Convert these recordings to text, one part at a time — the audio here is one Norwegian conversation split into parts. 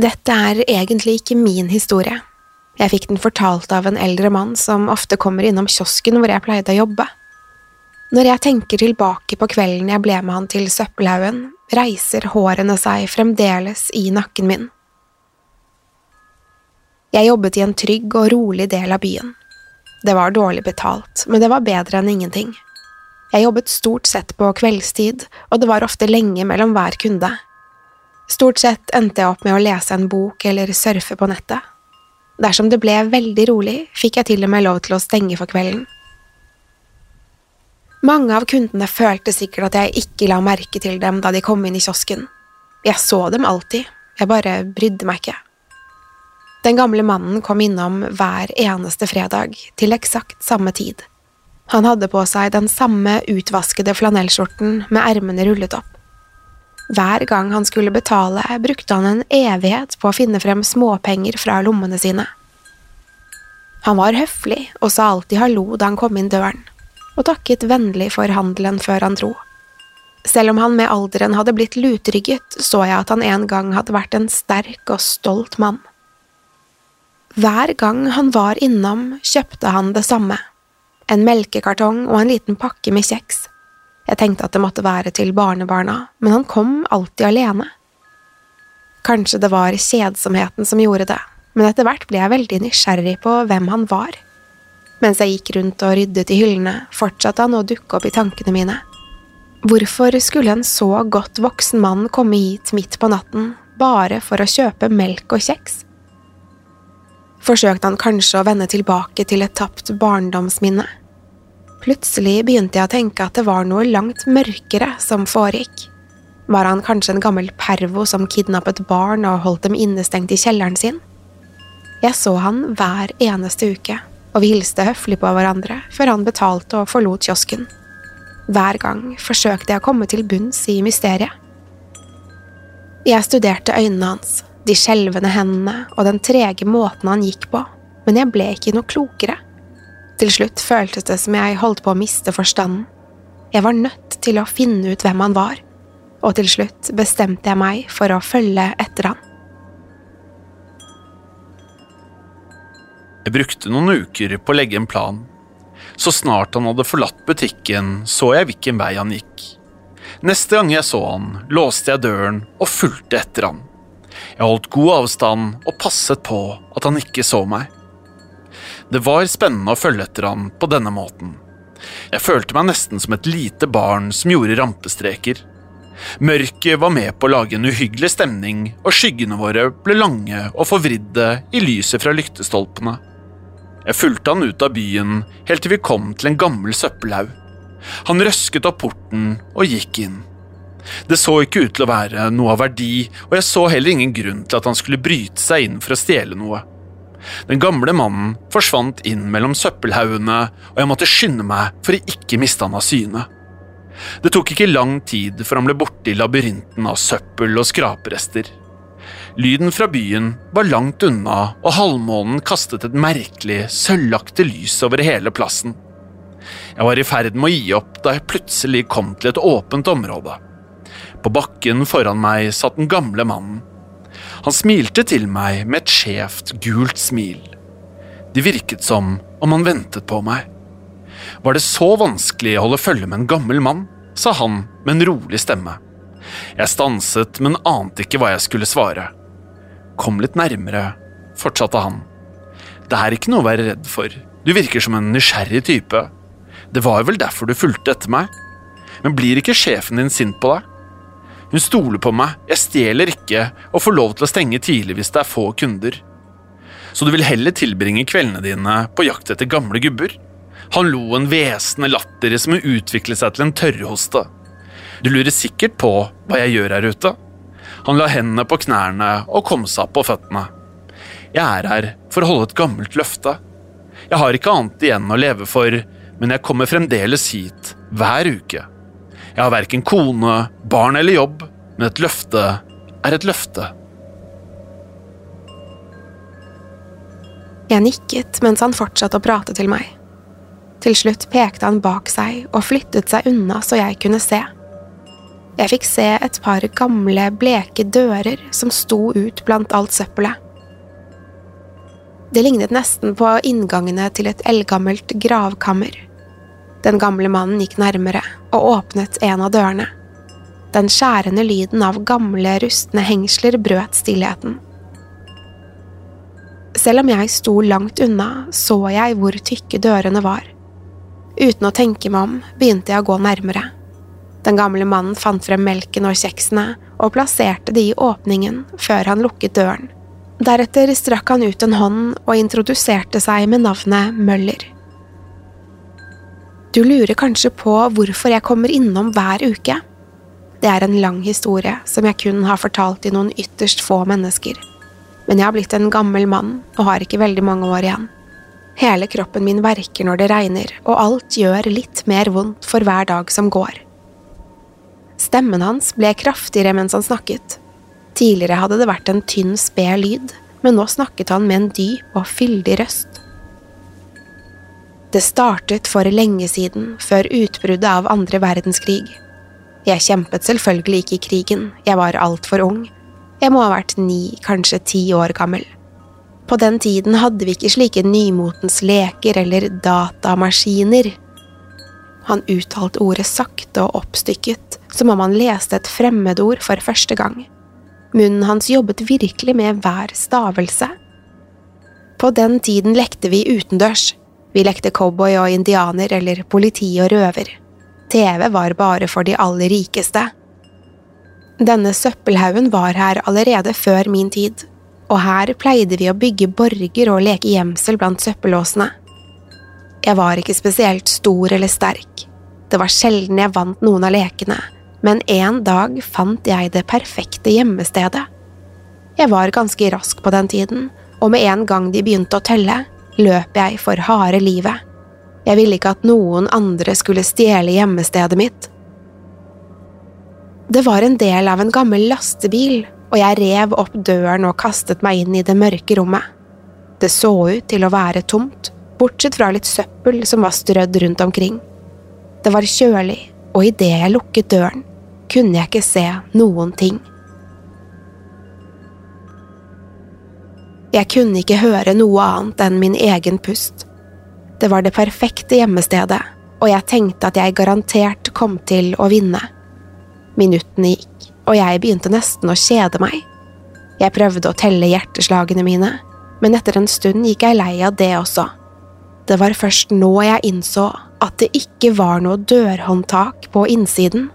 Dette er egentlig ikke min historie. Jeg fikk den fortalt av en eldre mann som ofte kommer innom kiosken hvor jeg pleide å jobbe. Når jeg tenker tilbake på kvelden jeg ble med han til søppelhaugen, reiser hårene seg fremdeles i nakken min. Jeg jobbet i en trygg og rolig del av byen. Det var dårlig betalt, men det var bedre enn ingenting. Jeg jobbet stort sett på kveldstid, og det var ofte lenge mellom hver kunde. Stort sett endte jeg opp med å lese en bok eller surfe på nettet. Dersom det ble veldig rolig, fikk jeg til og med lov til å stenge for kvelden. Mange av kundene følte sikkert at jeg ikke la merke til dem da de kom inn i kiosken. Jeg så dem alltid, jeg bare brydde meg ikke. Den gamle mannen kom innom hver eneste fredag, til eksakt samme tid. Han hadde på seg den samme utvaskede flanellskjorten med ermene rullet opp. Hver gang han skulle betale, brukte han en evighet på å finne frem småpenger fra lommene sine. Han var høflig og sa alltid hallo da han kom inn døren, og takket vennlig for handelen før han dro. Selv om han med alderen hadde blitt lutrygget, så jeg at han en gang hadde vært en sterk og stolt mann. Hver gang han var innom, kjøpte han det samme, en melkekartong og en liten pakke med kjeks. Jeg tenkte at det måtte være til barnebarna, men han kom alltid alene. Kanskje det var kjedsomheten som gjorde det, men etter hvert ble jeg veldig nysgjerrig på hvem han var. Mens jeg gikk rundt og ryddet i hyllene, fortsatte han å dukke opp i tankene mine. Hvorfor skulle en så godt voksen mann komme hit midt på natten bare for å kjøpe melk og kjeks? Forsøkte han kanskje å vende tilbake til et tapt barndomsminne? Plutselig begynte jeg å tenke at det var noe langt mørkere som foregikk. Var han kanskje en gammel pervo som kidnappet barn og holdt dem innestengt i kjelleren sin? Jeg så han hver eneste uke, og vi hilste høflig på hverandre før han betalte og forlot kiosken. Hver gang forsøkte jeg å komme til bunns i mysteriet. Jeg studerte øynene hans, de skjelvende hendene og den trege måten han gikk på, men jeg ble ikke noe klokere. Til slutt føltes det som jeg holdt på å miste forstanden. Jeg var nødt til å finne ut hvem han var, og til slutt bestemte jeg meg for å følge etter han. Jeg brukte noen uker på å legge en plan. Så snart han hadde forlatt butikken, så jeg hvilken vei han gikk. Neste gang jeg så han, låste jeg døren og fulgte etter han. Jeg holdt god avstand og passet på at han ikke så meg. Det var spennende å følge etter han på denne måten. Jeg følte meg nesten som et lite barn som gjorde rampestreker. Mørket var med på å lage en uhyggelig stemning, og skyggene våre ble lange og forvridde i lyset fra lyktestolpene. Jeg fulgte han ut av byen helt til vi kom til en gammel søppelhaug. Han røsket opp porten og gikk inn. Det så ikke ut til å være noe av verdi, og jeg så heller ingen grunn til at han skulle bryte seg inn for å stjele noe. Den gamle mannen forsvant inn mellom søppelhaugene, og jeg måtte skynde meg for å ikke miste han av syne. Det tok ikke lang tid før han ble borte i labyrinten av søppel og skraperester. Lyden fra byen var langt unna, og halvmånen kastet et merkelig, sølvaktig lys over hele plassen. Jeg var i ferd med å gi opp da jeg plutselig kom til et åpent område. På bakken foran meg satt den gamle mannen. Han smilte til meg med et skjevt, gult smil. Det virket som om han ventet på meg. Var det så vanskelig å holde følge med en gammel mann? sa han med en rolig stemme. Jeg stanset, men ante ikke hva jeg skulle svare. Kom litt nærmere, fortsatte han. Det er ikke noe å være redd for, du virker som en nysgjerrig type. Det var vel derfor du fulgte etter meg? Men blir ikke sjefen din sint på deg? Hun stoler på meg, jeg stjeler ikke og får lov til å stenge tidlig hvis det er få kunder. Så du vil heller tilbringe kveldene dine på jakt etter gamle gubber? Han lo en hvesende latter som utviklet seg til en tørrhoste. Du lurer sikkert på hva jeg gjør her ute? Han la hendene på knærne og kom seg opp på føttene. Jeg er her for å holde et gammelt løfte. Jeg har ikke annet igjen å leve for, men jeg kommer fremdeles hit hver uke. Jeg har verken kone, barn eller jobb, men et løfte er et løfte. Jeg nikket mens han fortsatte å prate til meg. Til slutt pekte han bak seg og flyttet seg unna så jeg kunne se. Jeg fikk se et par gamle, bleke dører som sto ut blant alt søppelet. Det lignet nesten på inngangene til et eldgammelt gravkammer. Den gamle mannen gikk nærmere og åpnet en av dørene. Den skjærende lyden av gamle, rustne hengsler brøt stillheten. Selv om jeg sto langt unna, så jeg hvor tykke dørene var. Uten å tenke meg om begynte jeg å gå nærmere. Den gamle mannen fant frem melken og kjeksene og plasserte de i åpningen før han lukket døren. Deretter strakk han ut en hånd og introduserte seg med navnet Møller. Du lurer kanskje på hvorfor jeg kommer innom hver uke? Det er en lang historie som jeg kun har fortalt til noen ytterst få mennesker. Men jeg har blitt en gammel mann og har ikke veldig mange år igjen. Hele kroppen min verker når det regner, og alt gjør litt mer vondt for hver dag som går. Stemmen hans ble kraftigere mens han snakket. Tidligere hadde det vært en tynn, sped lyd, men nå snakket han med en dyp og fyldig røst. Det startet for lenge siden, før utbruddet av andre verdenskrig. Jeg kjempet selvfølgelig ikke i krigen, jeg var altfor ung. Jeg må ha vært ni, kanskje ti år gammel. På den tiden hadde vi ikke slike nymotens leker eller datamaskiner. Han uttalte ordet sakte og oppstykket, som om han leste et fremmedord for første gang. Munnen hans jobbet virkelig med hver stavelse. På den tiden lekte vi utendørs. Vi lekte cowboy og indianer eller politi og røver. TV var bare for de aller rikeste. Denne søppelhaugen var her allerede før min tid og her pleide vi å bygge borger og leke gjemsel blant søppellåsene. Jeg var ikke spesielt stor eller sterk, det var sjelden jeg vant noen av lekene, men en dag fant jeg det perfekte gjemmestedet. Jeg var ganske rask på den tiden, og med en gang de begynte å telle, løp jeg for harde livet. Jeg ville ikke at noen andre skulle stjele gjemmestedet mitt. Det var en del av en gammel lastebil og jeg rev opp døren og kastet meg inn i det mørke rommet. Det så ut til å være tomt, bortsett fra litt søppel som var strødd rundt omkring. Det var kjølig, og idet jeg lukket døren, kunne jeg ikke se noen ting. Jeg kunne ikke høre noe annet enn min egen pust. Det var det perfekte gjemmestedet, og jeg tenkte at jeg garantert kom til å vinne. Minuttene gikk og jeg begynte nesten å kjede meg. Jeg prøvde å telle hjerteslagene mine, men etter en stund gikk jeg lei av det også. Det var først nå jeg innså at det ikke var noe dørhåndtak på innsiden.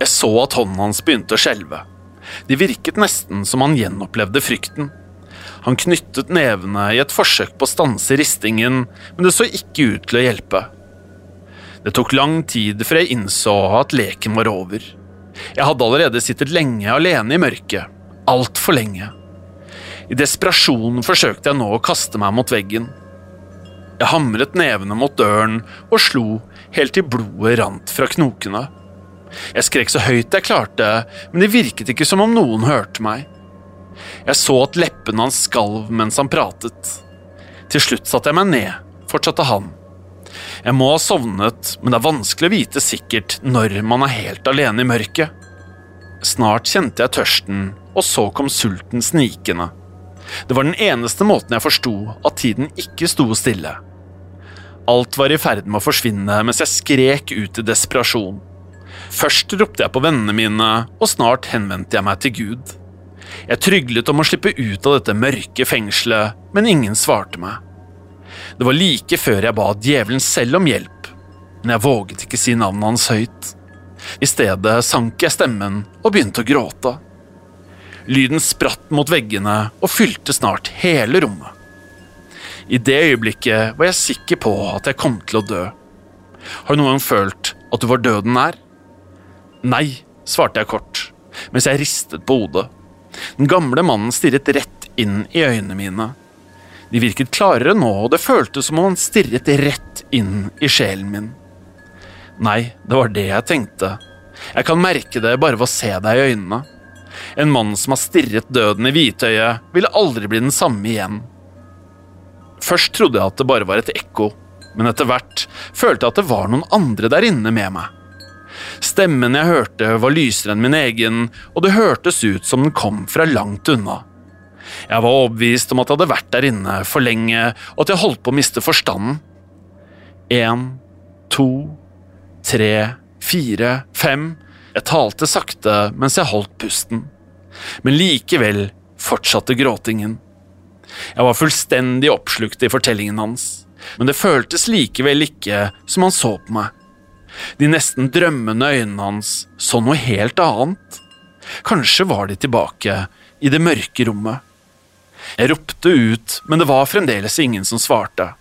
Jeg så at hånden hans begynte å skjelve. Det virket nesten som han gjenopplevde frykten. Han knyttet nevene i et forsøk på å stanse ristingen, men det så ikke ut til å hjelpe. Det tok lang tid før jeg innså at leken var over. Jeg hadde allerede sittet lenge alene i mørket. Altfor lenge. I desperasjon forsøkte jeg nå å kaste meg mot veggen. Jeg hamret nevene mot døren og slo helt til blodet rant fra knokene. Jeg skrek så høyt jeg klarte, men det virket ikke som om noen hørte meg. Jeg så at leppene hans skalv mens han pratet. Til slutt satte jeg meg ned, fortsatte han. Jeg må ha sovnet, men det er vanskelig å vite sikkert når man er helt alene i mørket. Snart kjente jeg tørsten, og så kom sulten snikende. Det var den eneste måten jeg forsto at tiden ikke sto stille. Alt var i ferd med å forsvinne mens jeg skrek ut i desperasjon. Først ropte jeg på vennene mine, og snart henvendte jeg meg til Gud. Jeg tryglet om å slippe ut av dette mørke fengselet, men ingen svarte meg. Det var like før jeg ba djevelen selv om hjelp, men jeg våget ikke si navnet hans høyt. I stedet sank jeg stemmen og begynte å gråte. Lyden spratt mot veggene og fylte snart hele rommet. I det øyeblikket var jeg sikker på at jeg kom til å dø. Har du noen gang følt at du var døden nær? Nei, svarte jeg kort, mens jeg ristet på hodet. Den gamle mannen stirret rett inn i øynene mine. De virket klarere nå, og det føltes som om han stirret rett inn i sjelen min. Nei, det var det jeg tenkte. Jeg kan merke det bare ved å se deg i øynene. En mann som har stirret døden i hvitøyet, vil aldri bli den samme igjen. Først trodde jeg at det bare var et ekko, men etter hvert følte jeg at det var noen andre der inne med meg. Stemmen jeg hørte, var lysere enn min egen, og det hørtes ut som den kom fra langt unna. Jeg var overbevist om at jeg hadde vært der inne for lenge, og at jeg holdt på å miste forstanden. En, to, tre, fire, fem Jeg talte sakte mens jeg holdt pusten. Men likevel fortsatte gråtingen. Jeg var fullstendig oppslukt i fortellingen hans, men det føltes likevel ikke som han så på meg. De nesten drømmende øynene hans så noe helt annet. Kanskje var de tilbake i det mørke rommet. Jeg ropte ut, men det var fremdeles ingen som svarte.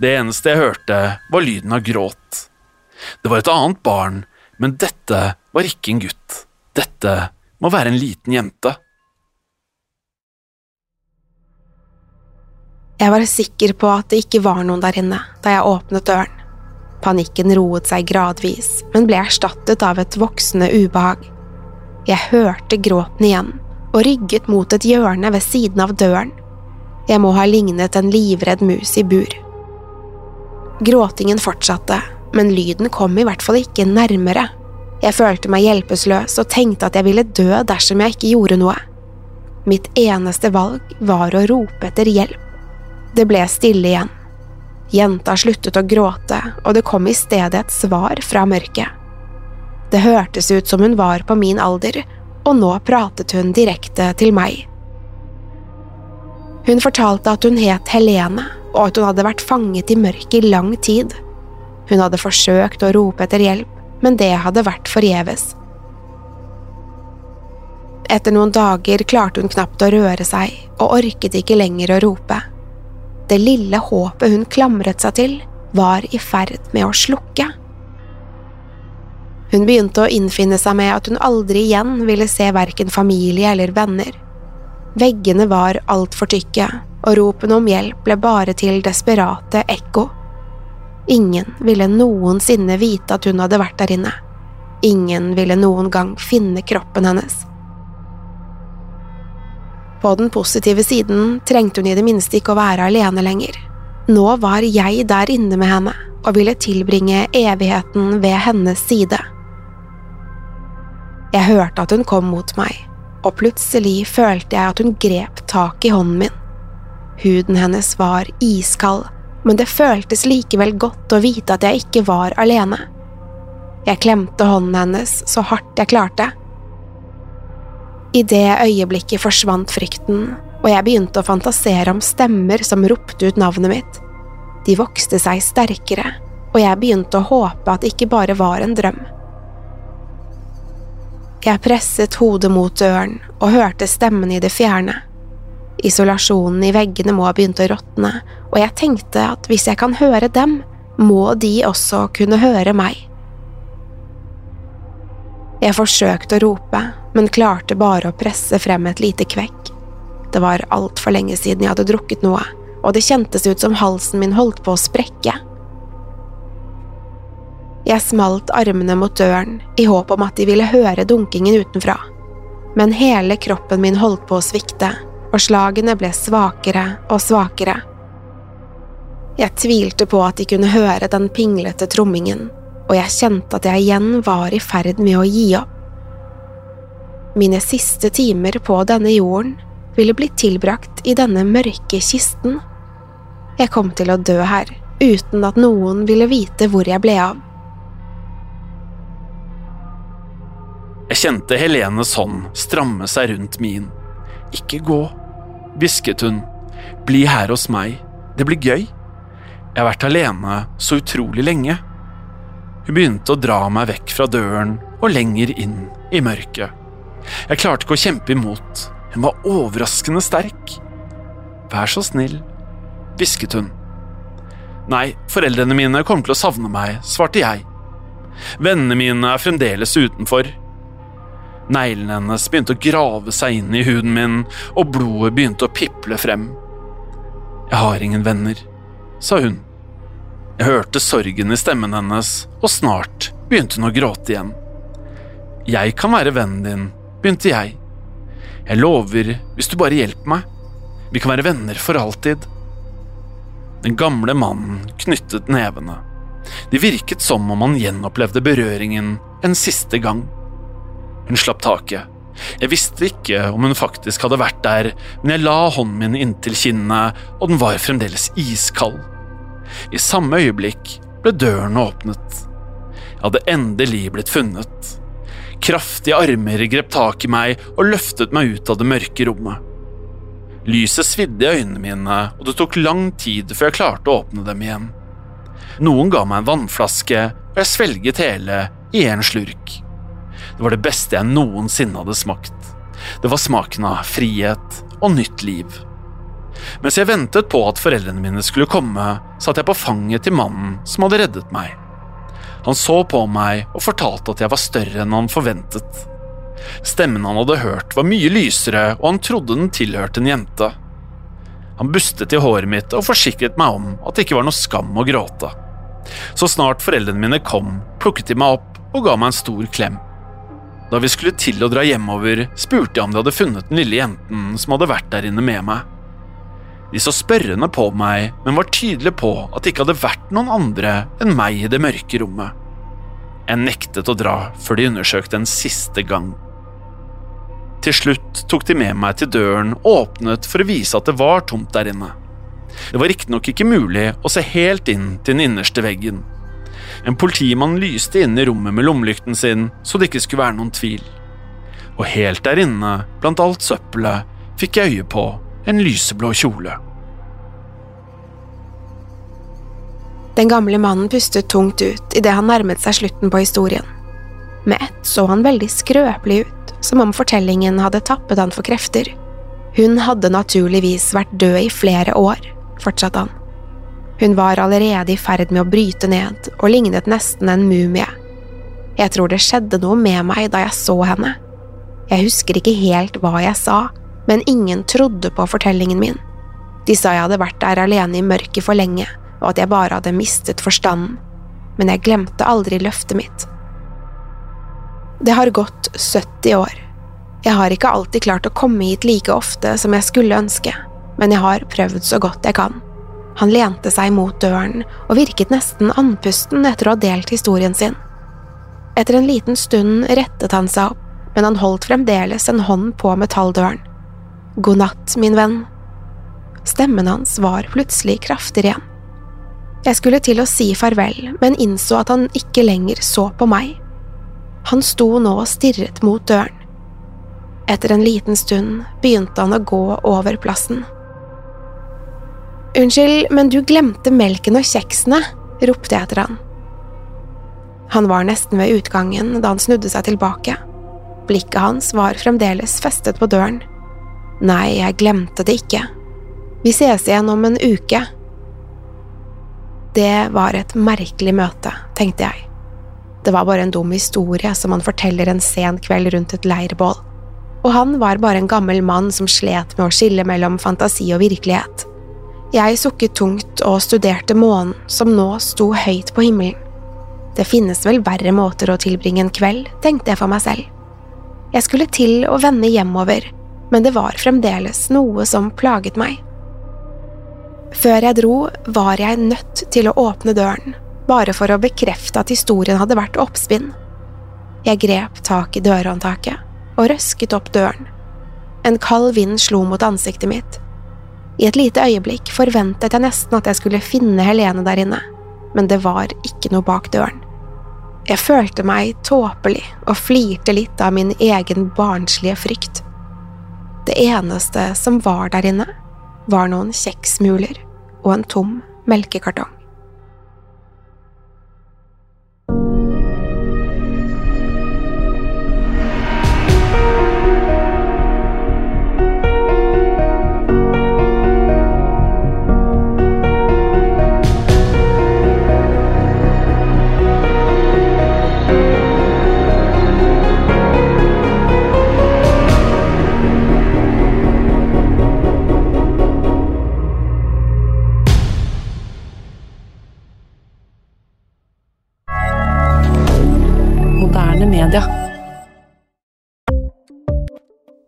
Det eneste jeg hørte, var lyden av gråt. Det var et annet barn, men dette var ikke en gutt. Dette må være en liten jente. Jeg var sikker på at det ikke var noen der inne da jeg åpnet døren. Panikken roet seg gradvis, men ble erstattet av et voksende ubehag. Jeg hørte gråten igjen og rygget mot et hjørne ved siden av døren. Jeg må ha lignet en livredd mus i bur. Gråtingen fortsatte, men lyden kom i hvert fall ikke nærmere. Jeg følte meg hjelpeløs og tenkte at jeg ville dø dersom jeg ikke gjorde noe. Mitt eneste valg var å rope etter hjelp. Det ble stille igjen. Jenta sluttet å gråte, og det kom i stedet et svar fra mørket. Det hørtes ut som hun var på min alder, og nå pratet hun direkte til meg. Hun fortalte at hun het Helene, og at hun hadde vært fanget i mørket i lang tid. Hun hadde forsøkt å rope etter hjelp, men det hadde vært forgjeves. Etter noen dager klarte hun knapt å røre seg, og orket ikke lenger å rope. Det lille håpet hun klamret seg til, var i ferd med å slukke. Hun begynte å innfinne seg med at hun aldri igjen ville se verken familie eller venner. Veggene var altfor tykke, og ropene om hjelp ble bare til desperate ekko. Ingen ville noensinne vite at hun hadde vært der inne. Ingen ville noen gang finne kroppen hennes. På den positive siden trengte hun i det minste ikke å være alene lenger. Nå var jeg der inne med henne og ville tilbringe evigheten ved hennes side. Jeg hørte at hun kom mot meg, og plutselig følte jeg at hun grep tak i hånden min. Huden hennes var iskald, men det føltes likevel godt å vite at jeg ikke var alene. Jeg klemte hånden hennes så hardt jeg klarte i det øyeblikket forsvant frykten, og jeg begynte å fantasere om stemmer som ropte ut navnet mitt. De vokste seg sterkere, og jeg begynte å håpe at det ikke bare var en drøm. Jeg presset hodet mot døren og hørte stemmen i det fjerne. Isolasjonen i veggene må ha begynt å råtne, og jeg tenkte at hvis jeg kan høre dem, må de også kunne høre meg. Jeg forsøkte å rope, men klarte bare å presse frem et lite kvekk. Det var altfor lenge siden jeg hadde drukket noe, og det kjentes ut som halsen min holdt på å sprekke. Jeg smalt armene mot døren i håp om at de ville høre dunkingen utenfra, men hele kroppen min holdt på å svikte, og slagene ble svakere og svakere. Jeg tvilte på at de kunne høre den pinglete trommingen, og jeg kjente at jeg igjen var i ferd med å gi opp. Mine siste timer på denne jorden ville blitt tilbrakt i denne mørke kisten. Jeg kom til å dø her, uten at noen ville vite hvor jeg ble av. Jeg kjente Helenes hånd stramme seg rundt min. Ikke gå, hvisket hun. Bli her hos meg, det blir gøy. Jeg har vært alene så utrolig lenge. Hun begynte å dra meg vekk fra døren og lenger inn i mørket. Jeg klarte ikke å kjempe imot, hun var overraskende sterk. Vær så snill, hvisket hun. Nei, foreldrene mine kommer til å savne meg, svarte jeg. Vennene mine er fremdeles utenfor, Neglene hennes begynte å grave seg inn i huden min, og blodet begynte å piple frem. Jeg har ingen venner, sa hun. Jeg hørte sorgen i stemmen hennes, og snart begynte hun å gråte igjen. Jeg kan være vennen din, begynte jeg. Jeg lover, hvis du bare hjelper meg. Vi kan være venner for alltid. Den gamle mannen knyttet nevene. Det virket som om han gjenopplevde berøringen en siste gang. Hun slapp taket. Jeg visste ikke om hun faktisk hadde vært der, men jeg la hånden min inntil kinnet, og den var fremdeles iskald. I samme øyeblikk ble døren åpnet. Jeg hadde endelig blitt funnet. Kraftige armer grep tak i meg og løftet meg ut av det mørke rommet. Lyset svidde i øynene mine, og det tok lang tid før jeg klarte å åpne dem igjen. Noen ga meg en vannflaske, og jeg svelget hele i en slurk. Det var det beste jeg noensinne hadde smakt. Det var smaken av frihet og nytt liv. Mens jeg ventet på at foreldrene mine skulle komme, satt jeg på fanget til mannen som hadde reddet meg. Han så på meg og fortalte at jeg var større enn han forventet. Stemmen han hadde hørt var mye lysere, og han trodde den tilhørte en jente. Han bustet i håret mitt og forsikret meg om at det ikke var noe skam å gråte. Så snart foreldrene mine kom, plukket de meg opp og ga meg en stor klem. Da vi skulle til å dra hjemover, spurte jeg om de hadde funnet den lille jenten som hadde vært der inne med meg. De så spørrende på meg, men var tydelige på at det ikke hadde vært noen andre enn meg i det mørke rommet. Jeg nektet å dra før de undersøkte en siste gang. Til slutt tok de med meg til døren og åpnet for å vise at det var tomt der inne. Det var riktignok ikke mulig å se helt inn til den innerste veggen. En politimann lyste inn i rommet med lommelykten sin, så det ikke skulle være noen tvil. Og helt der inne, blant alt søppelet, fikk jeg øye på en lyseblå kjole. Den gamle mannen pustet tungt ut idet han nærmet seg slutten på historien. Med ett så han veldig skrøpelig ut, som om fortellingen hadde tappet han for krefter. Hun hadde naturligvis vært død i flere år, fortsatte han. Hun var allerede i ferd med å bryte ned og lignet nesten en mumie. Jeg tror det skjedde noe med meg da jeg så henne. Jeg husker ikke helt hva jeg sa, men ingen trodde på fortellingen min. De sa jeg hadde vært der alene i mørket for lenge, og at jeg bare hadde mistet forstanden, men jeg glemte aldri løftet mitt. Det har gått 70 år. Jeg har ikke alltid klart å komme hit like ofte som jeg skulle ønske, men jeg har prøvd så godt jeg kan. Han lente seg mot døren og virket nesten andpusten etter å ha delt historien sin. Etter en liten stund rettet han seg opp, men han holdt fremdeles en hånd på metalldøren. God natt, min venn. Stemmen hans var plutselig kraftigere igjen. Jeg skulle til å si farvel, men innså at han ikke lenger så på meg. Han sto nå og stirret mot døren. Etter en liten stund begynte han å gå over plassen. Unnskyld, men du glemte melken og kjeksene, ropte jeg etter han. Han var nesten ved utgangen da han snudde seg tilbake. Blikket hans var fremdeles festet på døren. Nei, jeg glemte det ikke. Vi ses igjen om en uke. Det var et merkelig møte, tenkte jeg. Det var bare en dum historie som man forteller en sen kveld rundt et leirbål. Og han var bare en gammel mann som slet med å skille mellom fantasi og virkelighet. Jeg sukket tungt og studerte månen, som nå sto høyt på himmelen. Det finnes vel verre måter å tilbringe en kveld, tenkte jeg for meg selv. Jeg skulle til å vende hjemover, men det var fremdeles noe som plaget meg. Før jeg dro, var jeg nødt til å åpne døren, bare for å bekrefte at historien hadde vært oppspinn. Jeg grep tak i dørhåndtaket og røsket opp døren. En kald vind slo mot ansiktet mitt. I et lite øyeblikk forventet jeg nesten at jeg skulle finne Helene der inne, men det var ikke noe bak døren. Jeg følte meg tåpelig og flirte litt av min egen barnslige frykt. Det eneste som var der inne, var noen kjekssmuler og en tom melkekartong.